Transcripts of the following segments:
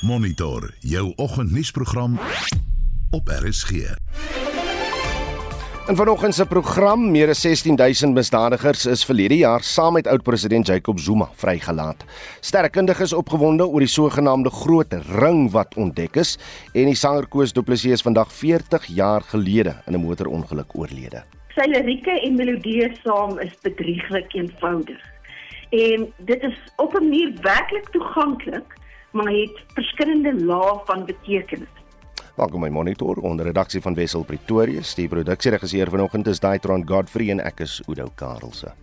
Monitor jou oggendnuusprogram op RSG. En vanoggend se program, meer as 16000 misdadigers is verlede jaar saam met oud-president Jacob Zuma vrygelaat. Sterkundiges opgewonde oor die sogenaamde groot ring wat ontdek is en die sanger Koos Du Plessis is vandag 40 jaar gelede in 'n motorongeluk oorlede. Sy lirieke en melodieë saam is bedrieglik eenvoudig. En dit is op 'n manier werklik toeganklik, maar het verskillende lae van betekenis. Welkom by Monitor onder redaksie van Wessel Pretorius. Die produksieregisseur vanoggend is Daitron Godfrey en ek is Udo Karlse.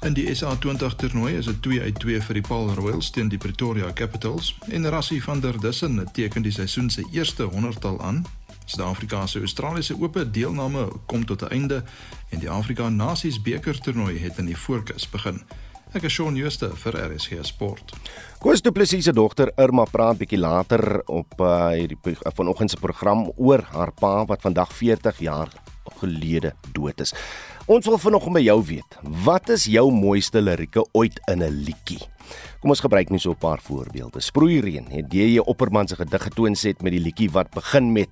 In die SA20 toernooi is dit 2 uit 2 vir die Paul Royals teen die Pretoria Capitals en Rassie van der Dussen teken die seisoen se eerste 100-tal aan. Suid-Afrika se Australiese Ope deelname kom tot 'n einde en die Afrika Nasies beker toernooi het in die fokus begin. Ek is Shaun Schuster vir RSG Sport. Koos Du Plessis se dogter Irma praat bietjie later op uh, hierdie vanoggend se program oor haar pa wat vandag 40 jaar gelede dood is. Ons wil vanoggend by jou weet, wat is jou mooiste lirieke ooit in 'n liedjie? Kom ons gebruik net so 'n paar voorbeelde. Sproeireën het jou opperman se gedig getoon set met die liedjie wat begin met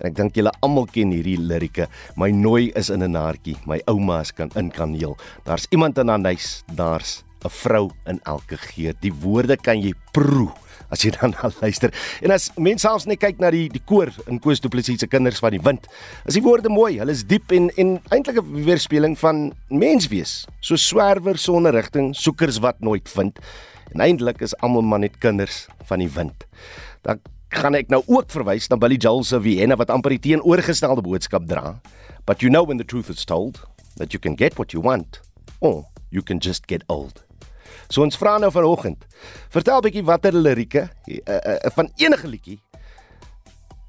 en ek dink julle almal ken hierdie lirieke. My nooi is in 'n naartjie, my ouma is kan in kaneel. Daar's iemand in haar huis, daar's 'n vrou in elke geur. Die woorde kan jy proe as jy dan al luister. En as mense selfs net kyk na die die koor in Koos Du Plessis se kinders van die wind, is die woorde mooi. Hulle is diep en en eintlik 'n weerspieëling van menswees. So swerwer sonder rigting, soekers wat nooit vind. En eintlik is almal maar net kinders van die wind. Dan gaan ek nou ook verwys na Billy Joel se Vienna wat amper die teenoorgestelde boodskap dra. But you know when the truth is told that you can get what you want or you can just get old. So ons vra nou vanoggend. Vertel bietjie watter lirieke uh, uh, van enige liedjie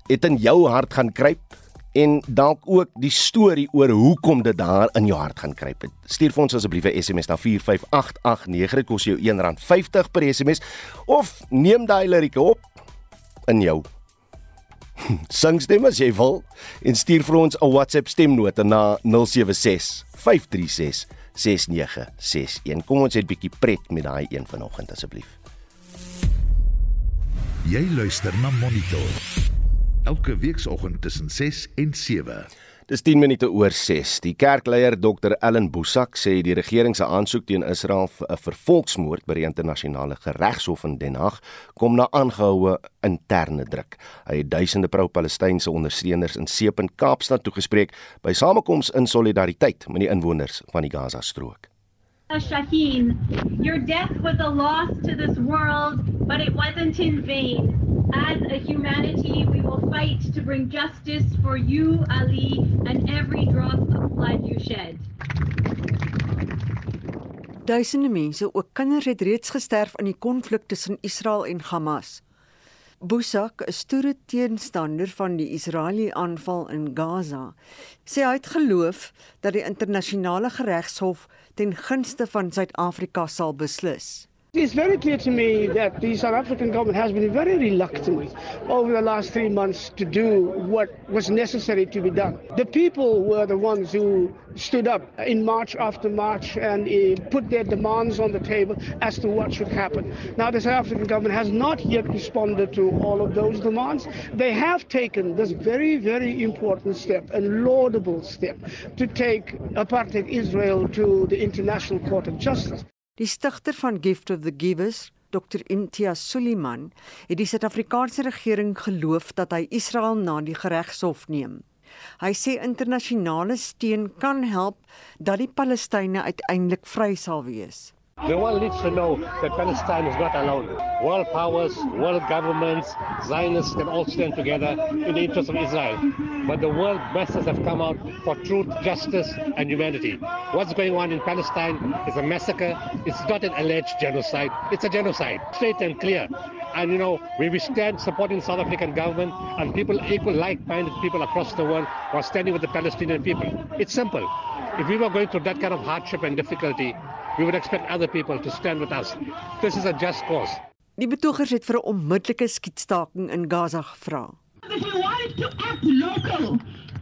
het in jou hart gaan kruip en dalk ook die storie oor hoekom dit daar in jou hart gaan kruip. Stuur vir ons asseblief 'n SMS na 45889. Dit kos jou R1.50 per SMS of neem daai lirieke op in jou sing stem as jy wil en stuur vir ons 'n WhatsApp stemnota na 076 536 6961. Kom ons het 'n bietjie pret met daai een vanoggend asseblief. Jy luister na Monitor. Elke weekoggend tussen 6 en 7. Dis 10 minute oor 6. Die kerkleier Dr. Ellen Boesak sê die regering se aansoek teen Israel vir 'n vervolgsmoord by die internasionale regshof in Den Haag kom na aangehoue interne druk. Hy het duisende pro-Palestynse ondersteuners in Seep en Kaapstad toegespreek by samekoms in solidariteit met die inwoners van die Gaza-strook. Shaheen, your death was a loss to this world, but it wasn't in vain. As a humanity, we will fight to bring justice for you, Ali, and every drop of blood you shed. Duisende mense, ook kinders, het reeds gesterf in die konflik tussen Israel en Hamas. Busak, 'n stoere teenstander van die Israeliese aanval in Gaza, sê hy het geloof dat die internasionale regshof ten gunste van Suid-Afrika sal beslis. It's very clear to me that the South African government has been very reluctant over the last three months to do what was necessary to be done. The people were the ones who stood up in March after March and uh, put their demands on the table as to what should happen. Now, the South African government has not yet responded to all of those demands. They have taken this very, very important step and laudable step to take apartheid Israel to the International Court of Justice. Die stigter van Gift of the Givers, Dr Intia Suliman, het die Suid-Afrikaanse regering geloof dat hy Israel na die regshof neem. Hy sê internasionale steun kan help dat die Palestynë uiteindelik vry sal wees. The world needs to know that Palestine is not alone. World powers, world governments, Zionists can all stand together in the interest of Israel. But the world masses have come out for truth, justice, and humanity. What's going on in Palestine is a massacre. It's not an alleged genocide. It's a genocide, straight and clear. And you know, we, stand supporting South African government and people, equal like-minded people across the world who are standing with the Palestinian people. It's simple. If we were going through that kind of hardship and difficulty, we would expect other people to stand with us. This is a just cause. Die betogers het vir 'n onmiddellike skietstaking in Gaza gevra. If we wanted to act local,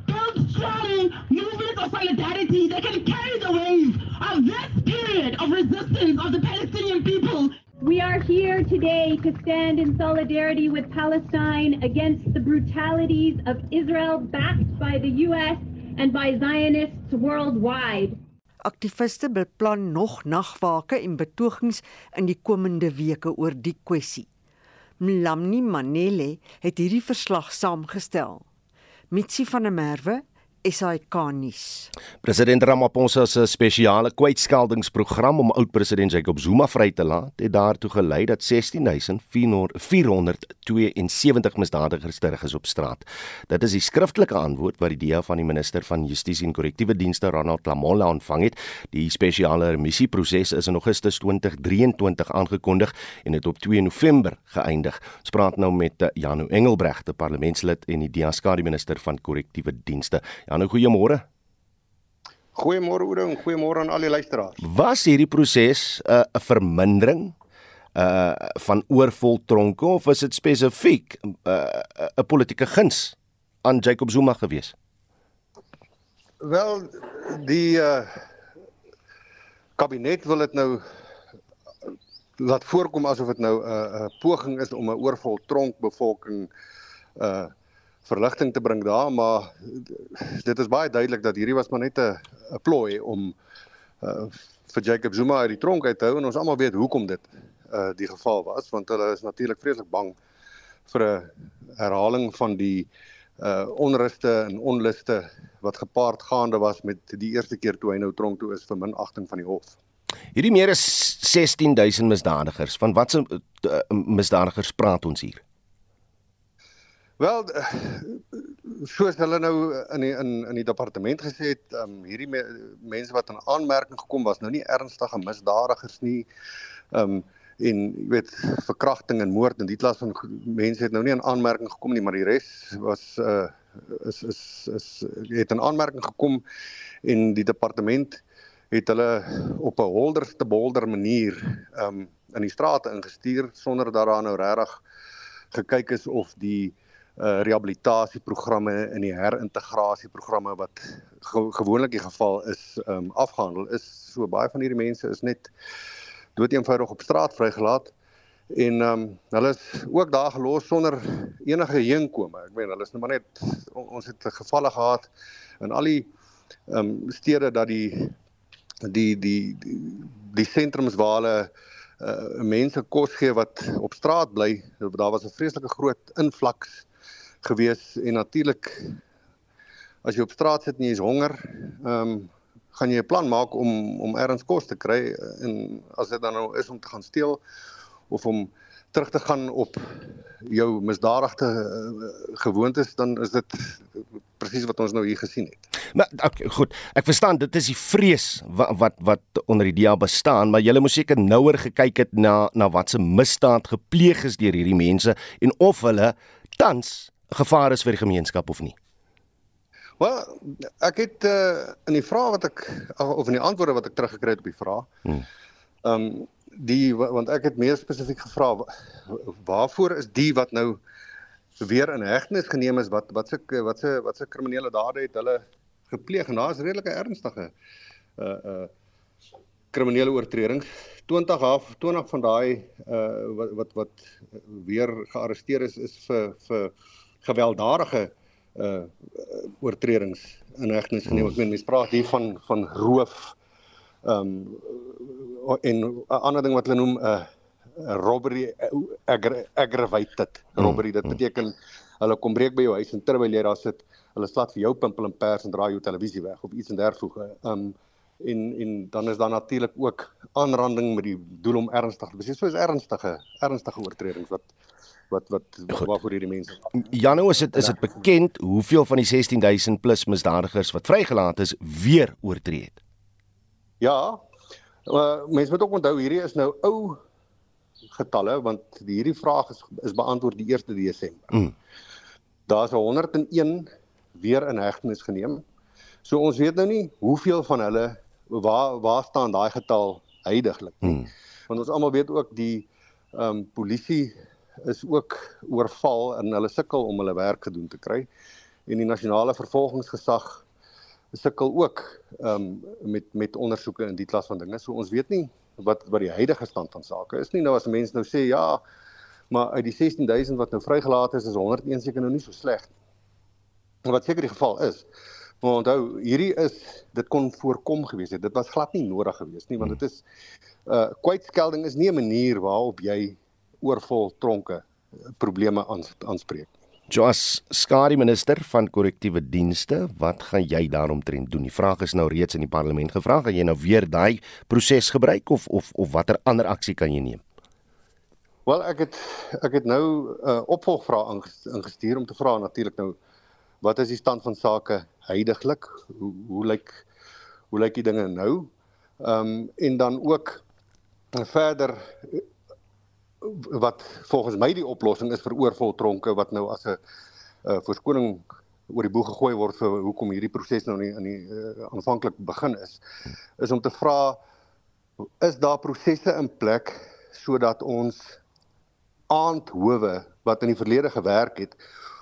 build strong movement of solidarity that can carry the wave of this period of resistance of the Palestinian people. We are here today to stand in solidarity with Palestine against the brutalities of Israel backed by the US and by Zionists worldwide. Aktiviste beplan nog nagwake en betogings in die komende weke oor die kwessie. Mlamni Manele het hierdie verslag saamgestel. Mitsi van der Merwe SAK nuus. President Ramaphosa se spesiale kwytskeldingsprogram om oud-president Jacob Zuma vry te laat, het daartoe gelei dat 16472 misdadigers terug is op straat. Dit is die skriftelike antwoord wat die DEA van die minister van Justisie en Korrektiewe Dienste Ronald Lamola ontvang het. Die spesiale remisieproses is in Augustus 2023 aangekondig en het op 2 November geëindig. Ons praat nou met Janu Engelbreg, die parlementslid en die DEA skadu minister van Korrektiewe Dienste. Ja, nou goeiemôre. Goeiemôre Oudo en goeiemôre aan al die luisteraars. Was hierdie proses 'n uh, 'n vermindering uh van oorvol tronke of is dit spesifiek 'n uh, 'n politieke guns aan Jacob Zuma gewees? Wel die uh kabinet wil dit nou laat voorkom asof dit nou 'n uh, 'n poging is om 'n oorvol tronk bevolking uh verligting te bring daar, maar dit is baie duidelik dat hierdie was maar net 'n 'n plooi om uh, vir Jacob Zuma uit die tronk uit te hou en ons almal weet hoekom dit uh die geval was want hulle is natuurlik vreeslik bang vir 'n herhaling van die uh onruste en onluste wat gepaard gaande was met die eerste keer toe hy nou tronk toe is vir minagting van die hof. Hierdie meer as 16000 misdadigers, van watse uh, misdadigers praat ons hier? Wel soos hulle nou in die, in in die departement gesê het, um, hierdie me, mense wat in aanmerking gekom was nou nie ernstige misdadigers nie. Um en jy weet verkrachting en moord en die klas van mense het nou nie in aanmerking gekom nie, maar die res was uh is is is het in aanmerking gekom en die departement het hulle op 'n holderste bolder manier um in die strate ingestuur sonder dat daar nou regtig gekyk is of die uh rehabilitasieprogramme en die herintegrasieprogramme wat ge gewoonlik die geval is um afgehandel is. So baie van hierdie mense is net dood eenvoudig op straat vrygelaat en um hulle is ook daar gelos sonder enige heenkome. Ek meen hulle is nou maar net ons het gevalle gehad in al die um stede dat die die die die, die sentrums waar hulle uh mense kos gee wat op straat bly daar was 'n vreeslike groot invloeks gewees en natuurlik as jy op straat sit en jy is honger, ehm um, gaan jy 'n plan maak om om ergens kos te kry en as dit dan nou is om te gaan steel of om terug te gaan op jou misdadigde uh, gewoontes dan is dit presies wat ons nou hier gesien het. Maar okay, goed, ek verstaan dit is die vrees wat wat, wat onder die dia bestaan, maar jy moet seker nouer gekyk het na na wat se misdaad gepleeg is deur hierdie mense en of hulle tans gevaar is vir die gemeenskap of nie? Wel, ek het uh, in die vrae wat ek of in die antwoorde wat ek teruggekry het op die vraag. Hmm. Ehm um, die want ek het meer spesifiek gevra waarvoor is die wat nou weer in hegtenis geneem is wat wat se wat se wat se kriminele dade het hulle gepleeg en daar is redelike ernstige uh uh kriminele oortredings 20 af 20 van daai uh wat wat wat weer gearresteer is is vir vir gewelddadige uh oortredings in hegtenis geneem. Ek meen mense praat hier van van roof. Ehm um, en 'n ander ding wat hulle noem 'n uh, robbery uh, aggravated robbery. Dit beteken hulle kom breek by jou huis en terwyl jy daar sit, hulle slat vir jou pimpel en pers en draai jou televisie weg of iets in dervoege. Ehm um, en en dan is daar natuurlik ook aanranding met die doel om ernstig te besit. So is ernstige ernstige oortredings wat wat wat waarvoor hierdie mense Jano is dit is dit bekend hoeveel van die 16000 plus misdadigers wat vrygelaat is weer oortree het? Ja uh, mense moet ook onthou hierdie is nou ou getalle want die hierdie vraag is is beantwoord die 1 Desember. Mm. Daar's 101 weer in hegtenis geneem. So ons weet nou nie hoeveel van hulle waar waar staan daai getal heidaglik nie. Mm. want ons almal weet ook die ehm um, polisie is ook oorval en hulle sukkel om hulle werk gedoen te kry. En die nasionale vervolgingsgesag sukkel ook um, met met ondersoeke in die klas van dinge. So ons weet nie wat wat die huidige stand van sake is nie. Nou as mense nou sê ja, maar uit die 16000 wat nou vrygelaat is, is 101 seker nou nie so sleg nie. Wat seker die geval is. Maar onthou, hierdie is dit kon voorkom gewees het. Dit was glad nie nodig gewees nie, want dit is uh kwytskelding is nie 'n manier waarop jy oorvol tronke probleme aanspreek. Joas Skari minister van korrektiewe dienste, wat gaan jy daaromtrent doen? Die vraag is nou reeds in die parlement gevra, gaan jy nou weer daai proses gebruik of of of watter ander aksie kan jy neem? Wel, ek het ek het nou 'n uh, opvolgvraag ingestuur om te vra natuurlik nou wat is die stand van sake heidaglik? Hoe hoe lyk hoe lyk die dinge nou? Ehm um, en dan ook verder wat volgens my die oplossing is vir oorvoltronke wat nou as 'n uh, verskoning oor die boeg gegooi word vir hoekom hierdie proses nou nie in die uh, aanvanklik begin is is om te vra is daar prosesse in plek sodat ons aandhowe wat in die verlede gewerk het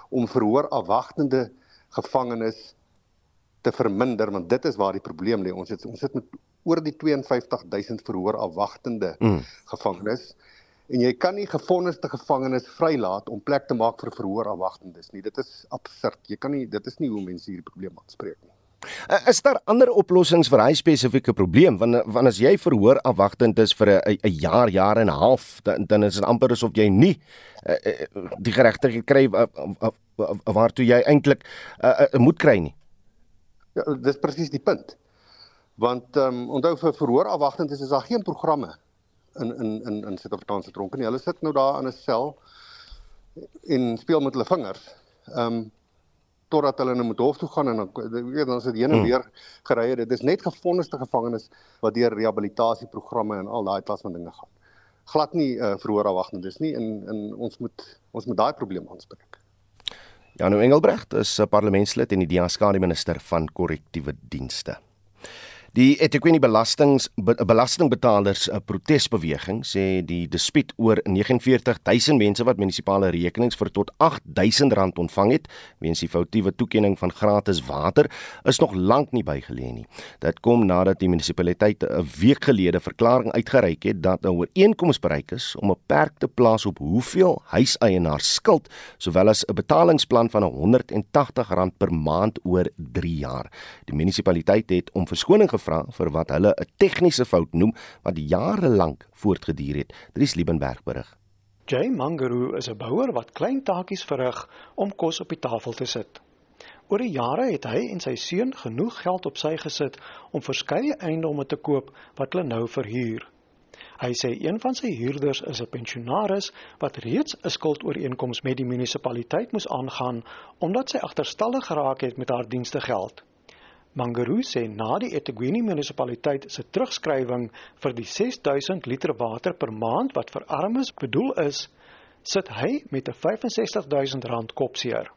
om verhoor afwagtende gevangenes te verminder? Want dit is waar die probleem lê. Ons het ons sit met oor die 52000 verhoor afwagtende mm. gevangenes en jy kan nie gevonniste gevangenes vrylaat om plek te maak vir verhoor afwagtendes nie. Dit is absurd. Jy kan nie dit is nie hoe mense hierdie probleem aanspreek nie. Eh, is daar ander oplossings vir hy spesifieke probleem? Want want as jy verhoor afwagtend is vir 'n 'n jaar, jaar en 'n half, dan dan is dit amper asof jy nie uh, die geregtigheid kry uh, uh, uh, waartoe jy eintlik uh, uh, moet kry nie. Ja, dis presies die punt. Want ehm um, onthou vir verhoor afwagtend is, is daar geen programme in in in in Suid-Afrikaanse tronke nie. Hulle sit nou daar in 'n sel en speel met hulle vingers. Ehm um, totdat hulle nou moet hof toe gaan en dan weet dan as dit heen en hmm. weer gery. Dit is net gevonniste gevangenes wat deur rehabilitasieprogramme en al daai klas van dinge gaan. Glad nie uh, verhoor afwagtend is nie en in ons moet ons moet daai probleem aanspreek. Janu Engelbrecht is 'n parlementslid en die DEA-skare minister van korrektiewe dienste. Die eThekwini belastings be, belastingbetalers 'n protesbeweging sê die dispuut oor 49000 mense wat munisipale rekenings vir tot R8000 ontvang het weens die foutiewe toekenning van gratis water is nog lank nie bygelê nie. Dit kom nadat die munisipaliteit 'n week gelede verklaring uitgereik het dat 'n ooreenkoms bereik is om 'n perk te plaas op hoeveel huiseienaars skuld sowel as 'n betalingsplan van R180 per maand oor 3 jaar. Die munisipaliteit het om verskoning gevra vir wat hulle 'n tegniese fout noem wat jare lank voortgeduur het. Dries Liebenberg berig. Jay Mangaru is 'n bouer wat klein taakies verrig om kos op die tafel te sit. Oor die jare het hy en sy seun genoeg geld op sy gesit om verskeie eiendomme te koop wat hulle nou verhuur. Hy sê een van sy huurders is 'n pensionaris wat reeds 'n skuldooreenkoms met die munisipaliteit moes aangaan omdat sy agterstallig geraak het met haar dienste geld. Mangaru sê na die eThekwini munisipaliteit se terugskrywing vir die 6000 liter water per maand wat vir armes bedoel is, sit hy met 'n 65000 rand kopseer.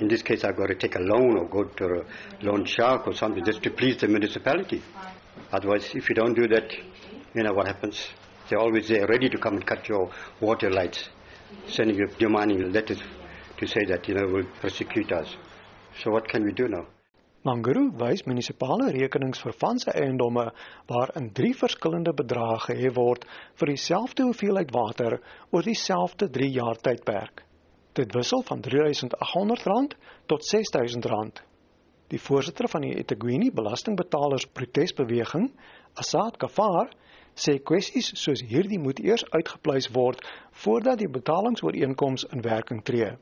In this case I've got to take a loan or go to a loan shark or something just to please the municipality. Otherwise if you don't do that, you know what happens? They're always there ready to come and cut your water lights, sending you demanding letters to say that you know will persecute us. So what can we do now? Manguru wys munisipale rekenings vir vanse eiendomme waarin drie verskillende bedrae gehef word vir dieselfde hoeveelheid water oor dieselfde 3 jaar tydperk. Dit wissel van R3800 tot R6000. Die voorsitter van die eThekwini belastingbetalers protesbeweging, Asad Kafar, sê kwessies soos hierdie moet eers uitgepleis word voordat die betalingsooreenkoms in werking tree.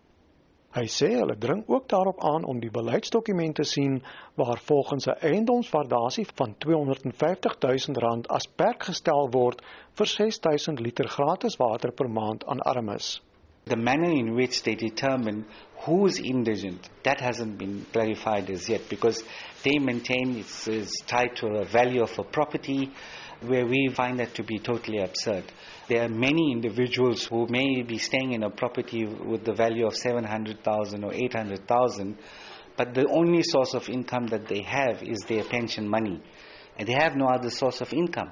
Hy sê hulle dring ook daarop aan om die beleidsdokument te sien waar volgens 'n eiendomswaardasie van R250 000 as perk gestel word vir 6000 liter gratis water per maand aan armes. The manner in which they determine who's indigent, that hasn't been clarified as yet because they maintain it's, it's tied to a value of a property where we find that to be totally absurd. There are many individuals who may be staying in a property with the value of 700,000 or 800,000, but the only source of income that they have is their pension money. And they have no other source of income.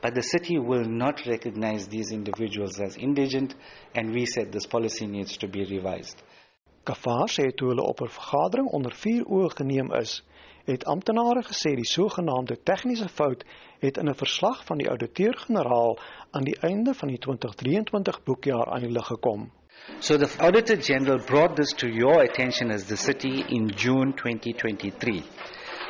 But the city will not recognize these individuals as indigent, and we said this policy needs to be revised. Kafar sê toe hulle op 'n vergadering onder vier oë geneem is, het amptenare gesê die sogenaamde tegniese fout het in 'n verslag van die ouditeur-generaal aan die einde van die 2023 boekjaar aan die lig gekom. So the Auditor General brought this to your attention as the city in June 2023.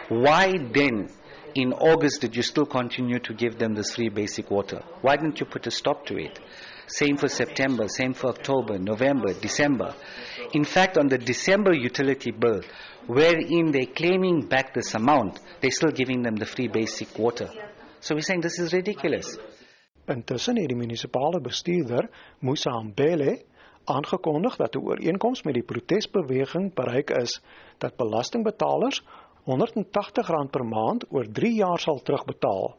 Why then in August did you still continue to give them this free basic water? Why didn't you put a stop to it? Same for September, same for October, November, December. In fact, on the December utility bill, wherein they're claiming back this amount, they're still giving them the free basic water. So we're saying this is ridiculous. Intussen het die munisipale bestuurder, Musa Mbele, aangekondig dat 'n ooreenkoms met die protesbeweging bereik is dat belastingbetalers R180 per maand oor 3 jaar sal terugbetaal.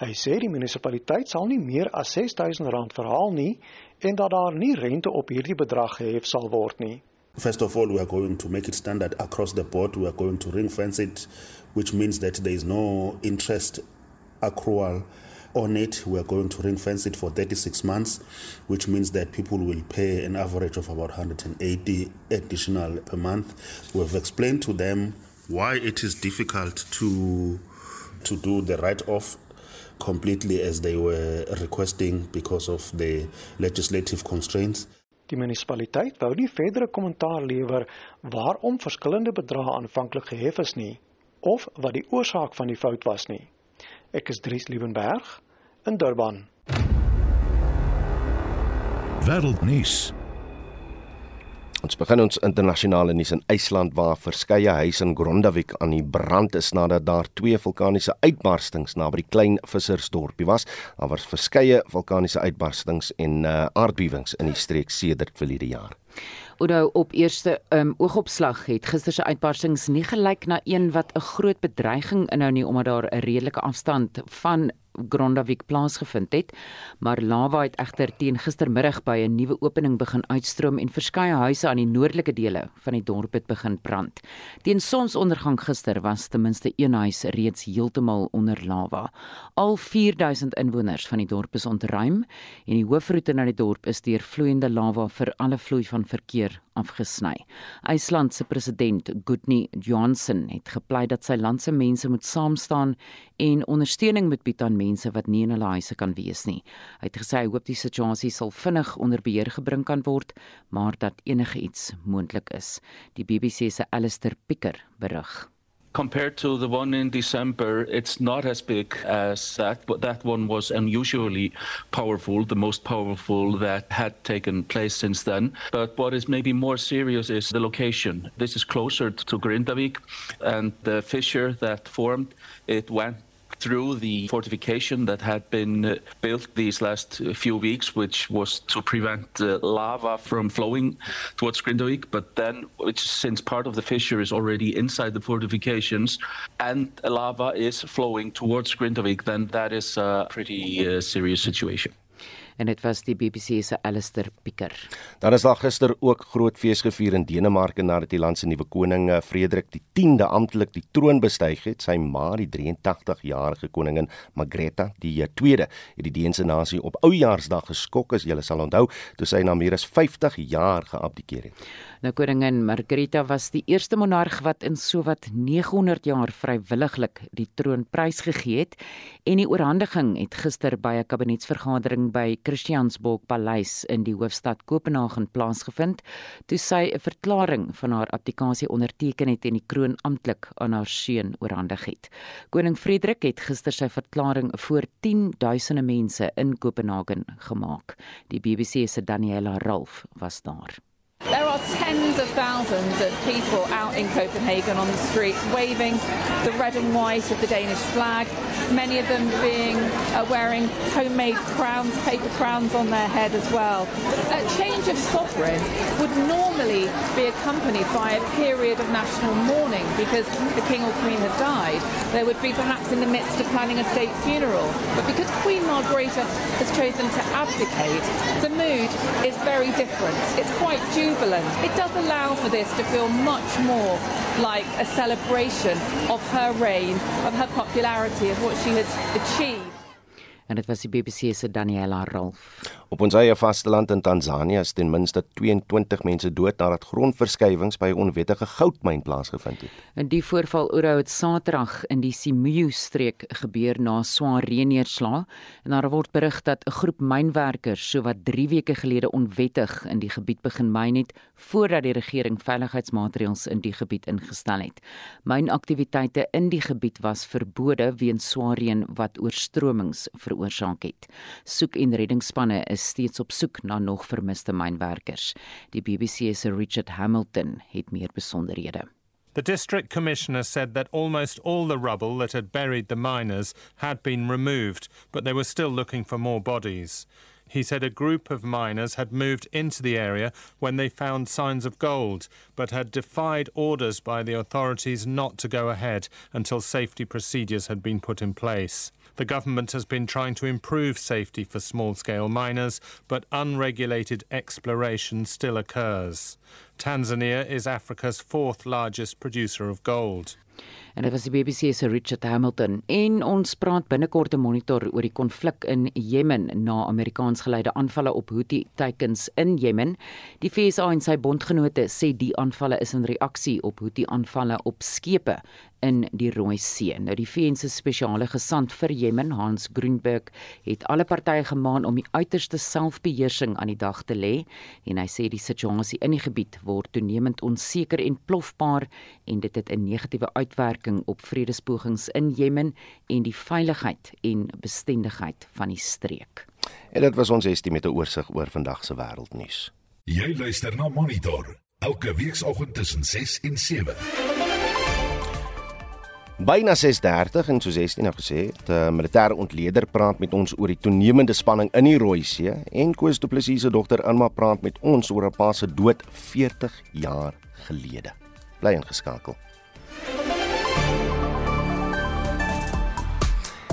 Hy sê die munisipaliteit sal nie meer as R6000 verhaal nie en dat daar nie rente op hierdie bedrag gehef sal word nie. First of all, we are going to make it standard across the board. We are going to ring fence it, which means that there is no interest accrual on it. We are going to ring fence it for 36 months, which means that people will pay an average of about 180 additional per month. We've explained to them why it is difficult to to do the write-off completely as they were requesting because of the legislative constraints. Die munisipaliteit wou nie verdere kommentaar lewer waarom verskillende bedrae aanvanklik gehef is nie of wat die oorsaak van die fout was nie. Ek is Dries Liebenberg in Durban. Wêreldnuus. Ons begin ons internasionale nuus in IJsland waar verskeie huise in Grondavik aan die brand is nadat daar twee vulkaniese uitbarstings naby die klein vissersdorpie was. Daar was verskeie vulkaniese uitbarstings en uh, aardbewings in die streek sedert verlede jaar. Oudou op eerste um, oogopslag het gister se uitbarstings nie gelyk na een wat 'n groot bedreiging inhou nie omdat daar 'n redelike afstand van Grondavik plaasgevind het, maar lava het egter teen gistermiddag by 'n nuwe opening begin uitstroom en verskeie huise aan die noordelike dele van die dorp het begin brand. Teen sonsondergang gister was ten minste een huis reeds heeltemal onder lava. Al 4000 inwoners van die dorp is ontruim en die hoofroete na die dorp is deur vloeiende lava vir alle vloei van verkeer afgesny. IJsland se president, Gudni Johansson, het gepleit dat sy land se mense moet saam staan en ondersteuning moet bied aan mense wat nie in hulle huise kan wees nie. Hy het gesê hy hoop die situasie sal vinnig onder beheer gebring kan word, maar dat enige iets moontlik is. Die BBC se Alistair Picker berig. Compared to the one in December, it's not as big as that, but that one was unusually powerful, the most powerful that had taken place since then. But what is maybe more serious is the location. This is closer to Grindavik, and the fissure that formed, it went through the fortification that had been uh, built these last uh, few weeks, which was to prevent uh, lava from flowing towards Grindavik. But then, which since part of the fissure is already inside the fortifications and lava is flowing towards Grindavik, then that is a pretty uh, serious situation. En dit was die BBC se Alistair Picker. Daar is daar gister ook groot fees gevier in Denemarke nadat die land se nuwe koning eh, Frederik die 10de amptelik die troon bestyg het. Sy ma, die 83-jarige koningin Margrethe die 2de, het die Deense nasie op Oujaarsdag geskok as jy sal onthou, toe sy na meer as 50 jaar geabdikeer het. Nou koningin Margrethe was die eerste monarg wat in sowat 900 jaar vrywilliglik die troon prysgegee het en die oorhandiging het gister by 'n kabinetsvergadering by Christiansborg Paleis in die hoofstad Kopenhagen plaasgevind toe sy 'n verklaring van haar abdikasie onderteken het en die kroon amptelik aan haar seun oorhandig het. Koning Frederik het gister sy verklaring voor 10 duisende mense in Kopenhagen gemaak. Die BBC se Daniela Ralph was daar. Tens of thousands of people out in Copenhagen on the streets waving the red and white of the Danish flag, many of them being uh, wearing homemade crowns, paper crowns on their head as well. A change of sovereign would normally be accompanied by a period of national mourning because the king or queen had died. There would be perhaps in the midst of planning a state funeral. But because Queen Margrethe has chosen to abdicate, the mood is very different. It's quite jubilant. It does allow for this to feel much more like a celebration of her reign, of her popularity, of what she has achieved. En dit was die BBC Daniela Rolf. Op ons eie vasteland in Tansanië is ten minste 22 mense dood nadat grondverskywings by 'n onwettige goudmyn plaasgevind het. In die voorval oorhou het Saterdag in die Simuyu streek gebeur na swaar reënneerslae en daar word berig dat 'n groep mynwerkers sowat 3 weke gelede onwettig in die gebied begin myn het voordat die regering veiligheidsmaatreëls in die gebied ingestel het. Mynaktiwiteite in die gebied was verbode weens swaar reën wat oorstromings veroorsaak het. Soek en reddingsspanne is steeds op soek na nog vermiste mynwerkers. Die BBC se Richard Hamilton het meer besonderhede. The district commissioner said that almost all the rubble that had buried the miners had been removed, but they were still looking for more bodies. He said a group of miners had moved into the area when they found signs of gold, but had defied orders by the authorities not to go ahead until safety procedures had been put in place. The government has been trying to improve safety for small scale miners, but unregulated exploration still occurs. Tanzania is Africa's fourth largest producer of gold. En dit was die BBC se Richard Hamilton en ons praat binnekort 'n monitor oor die konflik in Jemen na Amerikaans geleide aanvalle op Houthi-teikens in Jemen. Die FSA en sy bondgenote sê die aanvalle is in reaksie op Houthi-aanvalle op skepe in die Rooi See. Nou die VN se spesiale gesant vir Jemen, Hans Grunberg, het alle partye gemaan om die uiterste selfbeheersing aan die dag te lê en hy sê die situasie in die gebied word toenemend onseker en plofbaar en dit het 'n negatiewe uitwerking op vredespogings in Jemen en die veiligheid en bestendigheid van die streek. En dit was ons estimie met 'n oorsig oor vandag se wêreldnuus. Jy luister na Monitor elke weekoggend tussen 6 en 7. Byna 6:30 en soos Estie nou gesê het, 'n uh, militêre ontleder praat met ons oor die toenemende spanning in die Rooi See en Koos Du Plessis se dogter Irma praat met ons oor haar pa se dood 40 jaar gelede. Bly ingeskakel.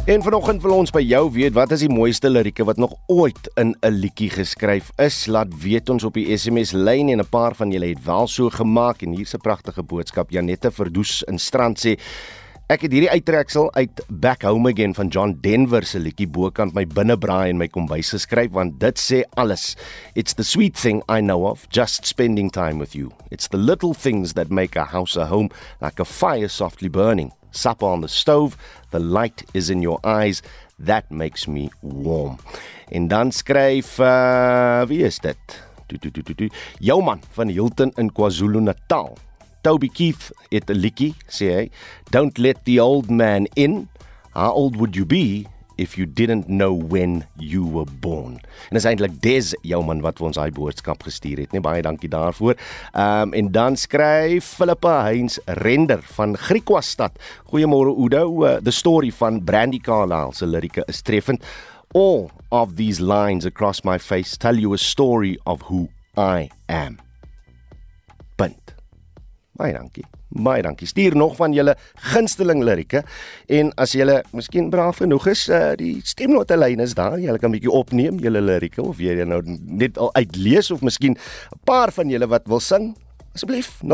En vanoggend wil ons by jou weet wat is die mooiste lirieke wat nog ooit in 'n liedjie geskryf is? Laat weet ons op die SMS lyn en 'n paar van julle het wel so gemaak en hier's 'n pragtige boodskap. Janette Verdoes in Strand sê Ek het hierdie uittreksel uit Back Home Again van John Denver se liedjie bokant my binnebraai en my kombuis geskryf want dit sê alles. It's the sweet thing I know of, just spending time with you. It's the little things that make a house a home, like a fire softly burning, supper on the stove, the light is in your eyes, that makes me warm. En dan skryf uh, wie is dit? Jou man van Hilton in KwaZulu-Natal. Toby Keith het 'n liedjie sê hy, Don't let the old man in. How old would you be if you didn't know when you were born? En dis eintlik Des jou man wat vir ons daai boodskap gestuur het, nee baie dankie daarvoor. Ehm um, en dan skryf Philippa Heinz Render van Griekwastad. Goeiemôre Oudo, uh, the story van Brandy Carlyle se lirieke is treffend. All of these lines across my face tell you a story of who I am. Baie dankie. Baie dankie. Stuur nog van julle gunsteling lirieke en as julle miskien braaf genoeg is, uh, die stemnote lyn is daar. Julle kan 'n bietjie opneem julle lirieke of jy nou net al uitlees of miskien 'n paar van julle wat wil sing. Asseblief 0765366961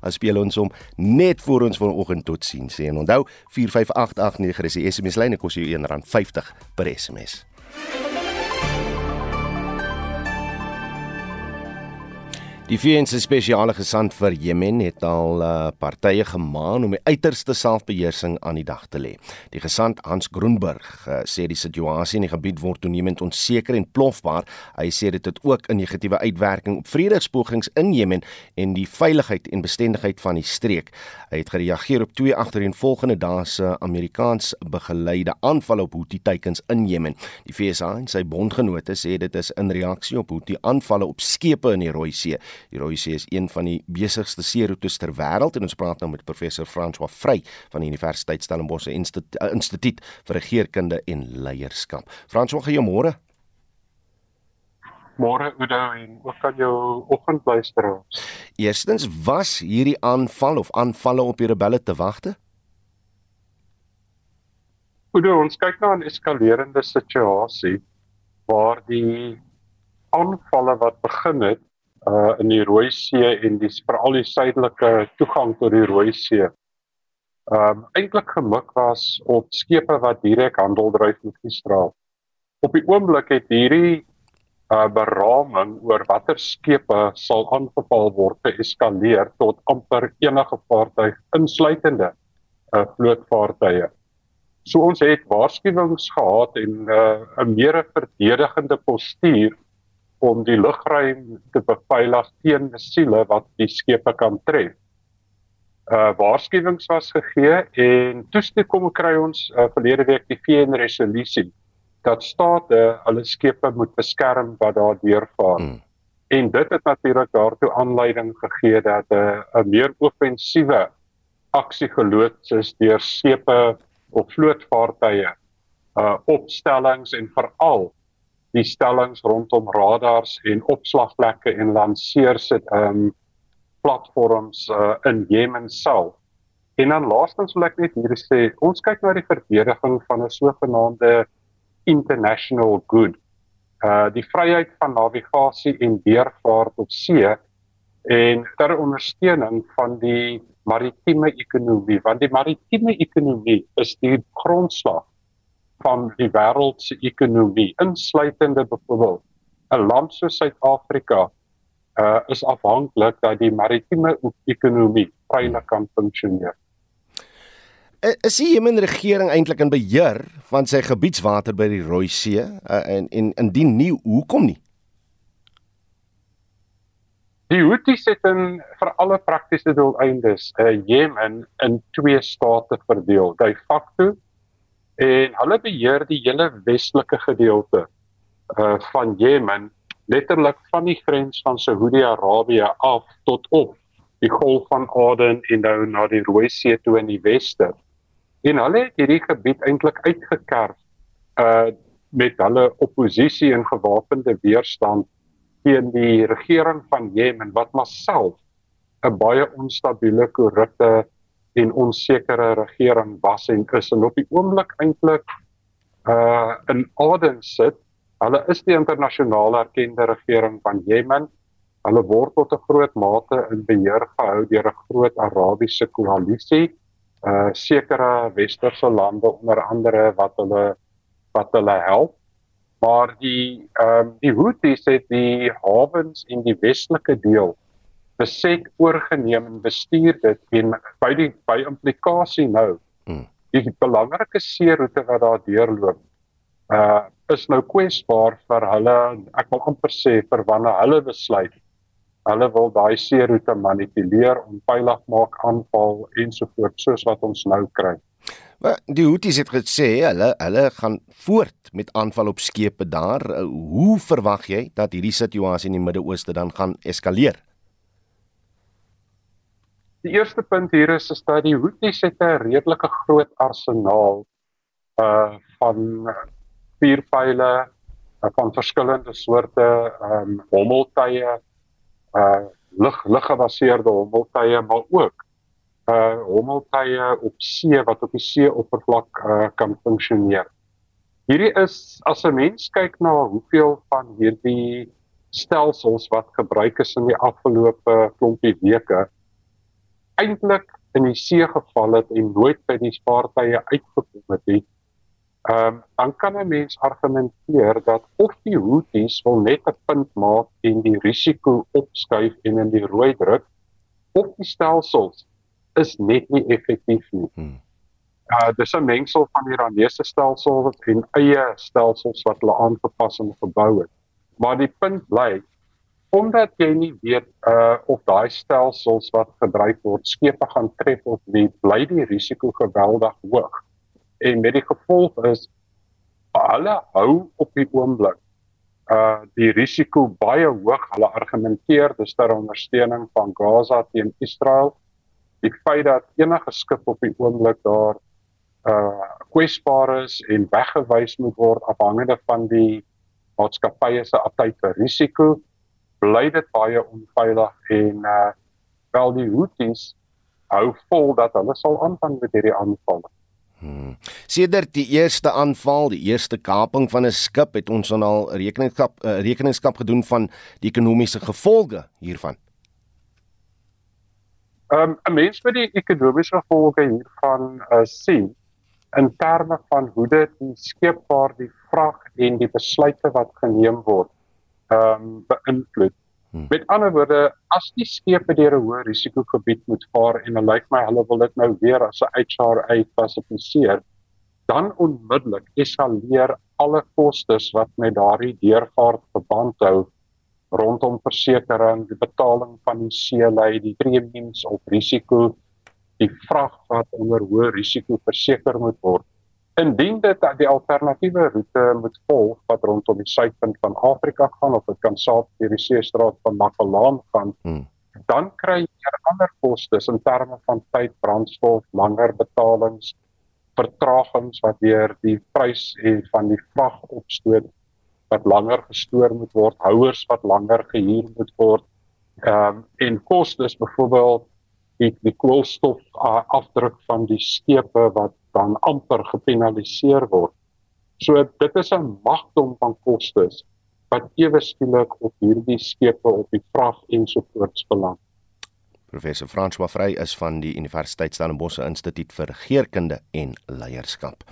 as speel ons om net voor ons vanoggend tot sien sê en onthou 45889 is die SMS lyn en kos jou R1.50 per SMS. Die VN se spesiale gesant vir Jemen het al uh, partye gemaan om die uiterste selfbeheersing aan die dag te lê. Die gesant Hans Groenberg uh, sê die situasie in die gebied word toenemend onseker en plofbaar. Hy sê dit het ook 'n negatiewe uitwerking op vredespogings in Jemen en die veiligheid en bestendigheid van die streek. Hy het gereageer op twee agtereenvolgende dae se Amerikaans begeleide aanvalle op Houthi-teikens in Jemen. Die VSA en sy bondgenote sê dit is in reaksie op Houthi-aanvalle op skepe in die Rooi See. Die Rooi See is een van die besigste seeroetes ter wêreld en ons praat nou met professor François Vrey van die Universiteit Stellenbosch Instituut uh, Instituut vir Regeringskunde en Leierskap. François, goeiemôre. Môre Udo en ook aan jou oggendluisteraars. Eerstens, was hierdie aanval of aanvalle op die rebelle te wagte? Udo, ons kyk na 'n eskalerende situasie waar die aanvalle wat begin het uh in die Rooi See en die veral die suidelike toegang tot die Rooi See. Um eintlik gemik was op skepe wat direk handel dryf met Israel. Op die oomblik het hierdie uh, beraming oor watter skepe sal aangeval word geeskaleer tot amper enige vaartuig insluitende uh, vlootvaartuie. So ons het waarskuwings gehad en 'n uh, meer verdedigende postuur om die lugruim te beveilig teen missiele wat die skepe kan tref. Uh waarskuwings was gegee en toe kom kry ons uh, verlede week die VN resolusie dat state hulle skepe moet beskerm wat daar deurvaar. Hmm. En dit het natuurlik daartoe aanleiding gegee dat 'n uh, 'n meer offensiewe aksie geloods is deur skepe of vlootvaartuie uh opstellings en veral die stellings rondom radars en opslagplekke en lanseers het um platforms uh in Jemen self. En dan laastens wil ek net hier sê, ons kyk na die verdediging van 'n sogenaamde international good. Uh die vryheid van navigasie en weervaart op see en ter ondersteuning van die maritieme ekonomie want die maritieme ekonomie is die grondslag van die wêreld se ekonomie insluitende byvoorbeeld 'n land soos Suid-Afrika uh is afhanklik dat die maritieme ekonomie vrylik kan funksioneer. Is die Jemen regering eintlik in beheer van sy gebiedswater by die Rooi See uh, en en indien nie hoekom nie? Die Houthis het in vir alle praktiese doeleindes 'n uh, eh, Jemen in twee state verdeel, de facto en hulle beheer die hele westelike gedeelte uh van Jemen, letterlik van die grens van Saudi-Arabië af tot op die Golf van Aden en nou na die Rooi See toe in die weste. En hulle het hierdie gebied eintlik uitgekerf uh met hulle oppositie en gewapende weerstand teen die regering van Jemen wat maar self 'n baie onstabiele, korrupte en onsekere regering was en is en op die oomblik eintlik uh in Aden sit. Hulle is die internasionale erkende regering van Jemen. Hulle word tot 'n groot mate in beheer gehou deur 'n groot Arabiese koalisie, uh sekere westerse lande onder andere wat hulle wat hulle help maar die ehm um, die Houthis het die hawens in die westelike deel beset oorgeneem en bestuur dit en by die by implikasie nou hmm. die belangrike seeroete wat daar deurloop uh is nou kwesbaar vir hulle ek wil amper sê vir wanneer hulle besluit hulle wil daai seeroete manipuleer om veilig maak aanval ensovoorts soos wat ons nou kry Maar die Houthis het gesê hulle hulle gaan voort met aanval op skepe daar. Hoe verwag jy dat hierdie situasie in die Midde-Ooste dan gaan eskaleer? Die eerste punt hier is is dat die Houthis het 'n redelike groot arsenaal uh van vuurpyle uh, van verskillende soorte um hommeltuie uh lig liggebaseerde hommeltuie maar ook uh hommeltuie op see wat op die seeoppervlak uh kan funksioneer. Hierdie is as 'n mens kyk na hoeveel van hierdie stelsels wat gebruik is in die afgelope klompie weke eintlik in die see geval het en nooit by die vaartuie uitgekom het nie. Ehm um, dan kan 'n mens argumenteer dat of die Houthis wil net 'n punt maak en die risiko opskuif en in die rooi druk of die stelsels is net nie effektief nie. Hmm. Uh dis 'n mengsel van die Iranese stelsel en eie stelsels wat hulle aangepas en gebou het. Maar die punt bly omdat jy nie weet uh of daai stelsels wat gebruik word skepe gaan tref of nie, bly die risiko geweldig hoog. En met die gevolg is hulle hou op die oomblik uh die risiko baie hoog. Hulle argumenteer dis ter ondersteuning van Gaza teen Israel die feit dat enige skip op die oomblik daar uh kwesbaar is en weggewys moet word afhangende van die maatskappye se aptyd vir risiko bly dit baie onveilig en uh wel die Houthis hou vol dat hulle sal aanvang met hierdie aanvalle. Hmm. Sedert die eerste aanval, die eerste kaping van 'n skip, het ons al rekenskap uh, rekenskap gedoen van die ekonomiese gevolge hiervan. Ehm um, 'n mens met die ekonomiese gevolge hiervan uh, sien in terme van hoe dit die skeepvaart, die vrag en die besluite wat geneem word ehm um, beïnvloed. Hmm. Met ander woorde, as die skepe deur 'n hoë risikogebied moet vaar en dit lyk my hulle wil dit nou weer as 'n HRA klassifiseer, dan onmiddellik eskaleer alle kostes wat met daardie deurvaart verband hou rondom versekerings, die betaling van die seelei, die premiums op risiko, die vrag wat onder hoë risiko verseker moet word. Indien dit die alternatiewe roete moet volg wat rondom die suidpunt van Afrika gaan of dit kan saad deur die seestraat van Magellan gaan, hmm. dan kry jy ander kostes in terme van tyd, brandstof, langer betalings, vertragings wat deur die prys van die vrag opstoot wat langer gestoor moet word, houers wat langer gehuur moet word. Ehm um, en kostes byvoorbeeld die die koolstof uh, afdruk van die skepe wat dan amper gepenaliseer word. So dit is 'n magdom van kostes wat ewe skielik op hierdie skepe op die vrag ensovoorts beland. Professor François Vrey is van die Universiteit Stellenbosch Instituut vir Geerkunde en Leierskap.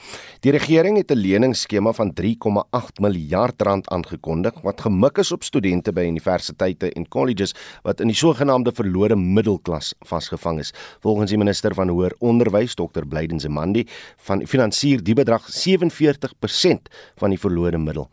Die regering het 'n leningsskema van 3,8 miljard rand aangekondig wat gemik is op studente by universiteite en colleges wat in die sogenaamde verlore middelklas vasgevang is. Volgens die minister van hoër onderwys, Dr. Blyden Zemandi, van finansier die bedrag 47% van die verlore middel.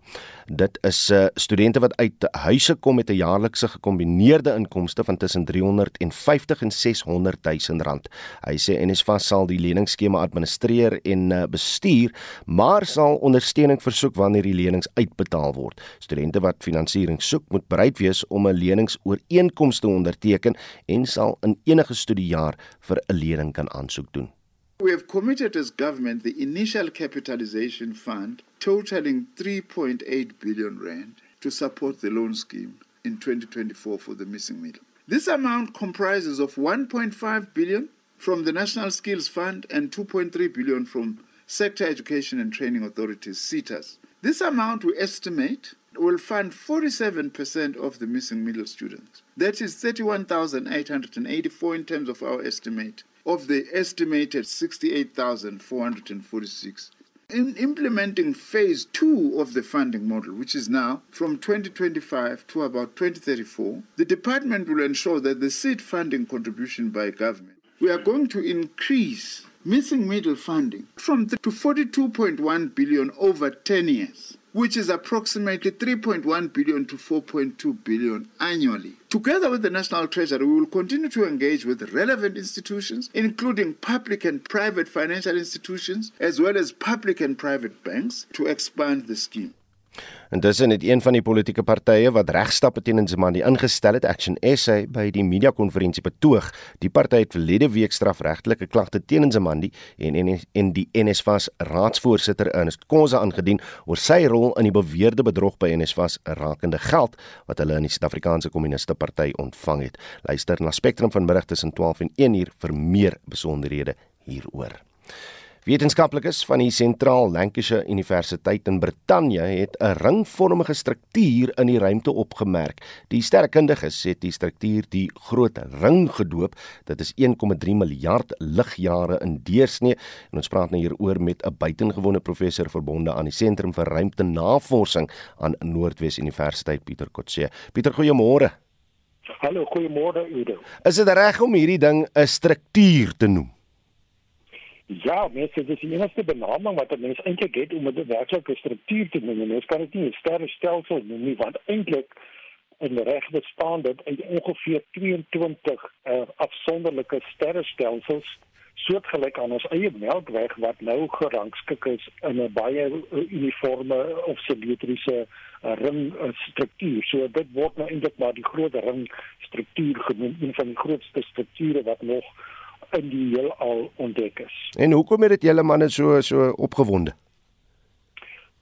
Dit is uh, studente wat uit huise kom met 'n jaarlikse gekombineerde inkomste van tussen 350 en 600 000 rand. Hy sê NSFAS sal die leningsskema administreer en uh, bestuur, maar sal ondersteuning versoek wanneer die lenings uitbetaal word. Studente wat finansiering soek, moet bereid wees om 'n leningsooreenkoms te onderteken en sal in enige studiejaar vir 'n lening kan aansoek doen. We have committed as government the initial capitalization fund totaling 3.8 billion rand to support the loan scheme in 2024 for the missing middle. This amount comprises of 1.5 billion from the National Skills Fund and 2.3 billion from Sector Education and Training Authorities (SETAs). This amount we estimate will fund 47% of the missing middle students. That is 31,884 in terms of our estimate of the estimated 68,446. In implementing phase two of the funding model, which is now from 2025 to about 2034, the department will ensure that the seed funding contribution by government, we are going to increase missing middle funding from to 42.1 billion over 10 years which is approximately 3.1 billion to 4.2 billion annually. Together with the National Treasury, we will continue to engage with relevant institutions, including public and private financial institutions, as well as public and private banks, to expand the scheme. En dis net een van die politieke partye wat regstappe teen Nzimandi ingestel het, Action SA by die media konferensie betoog. Die party het verlede week strafregtelike klagte teen Nzimandi en en en die NSFAS raadsvoorsitter Ernest Khoza aangedien oor sy rol in die beweerde bedrog by NSFAS rakende geld wat hulle in die Suid-Afrikaanse Kommuniste Party ontvang het. Luister na Spectrum vanmiddag tussen 12 en 1 uur vir meer besonderhede hieroor. Wetenskaplikes van die Sentraal Lancashire Universiteit in Brittanje het 'n ringvormige struktuur in die ruimte opgemerk. Die sterkundiges het die struktuur die Groot Ring gedoop. Dit is 1,3 miljard ligjare in deursnee en ons praat nou hieroor met 'n buitengewone professor verbonde aan die Sentrum vir Ruimtenavorsing aan Noordwes Universiteit Pieter Kotse. Pieter, goeiemôre. Hallo, goeiemôre Udo. Is dit reg om hierdie ding 'n struktuur te noem? Ja, mens dit is die enigste benaming wat 'n mens eintlik het om 'n werklike struktuur te noem. Mens kan dit nie 'n sterrestelsel noem nie, want eintlik in reg bestaan dit uit ongeveer 22 uh, afsonderlike sterrestelsels soortgelyk aan ons eie Melkweg wat nou gerangskik is in 'n baie uniforme of simmetriese uh, ring struktuur. So dit word nou eintlik maar die groot ring struktuur genoem, een van die grootste strukture wat nog in die heelal ontdek is. En hoekom het dit julle manne so so opgewonde?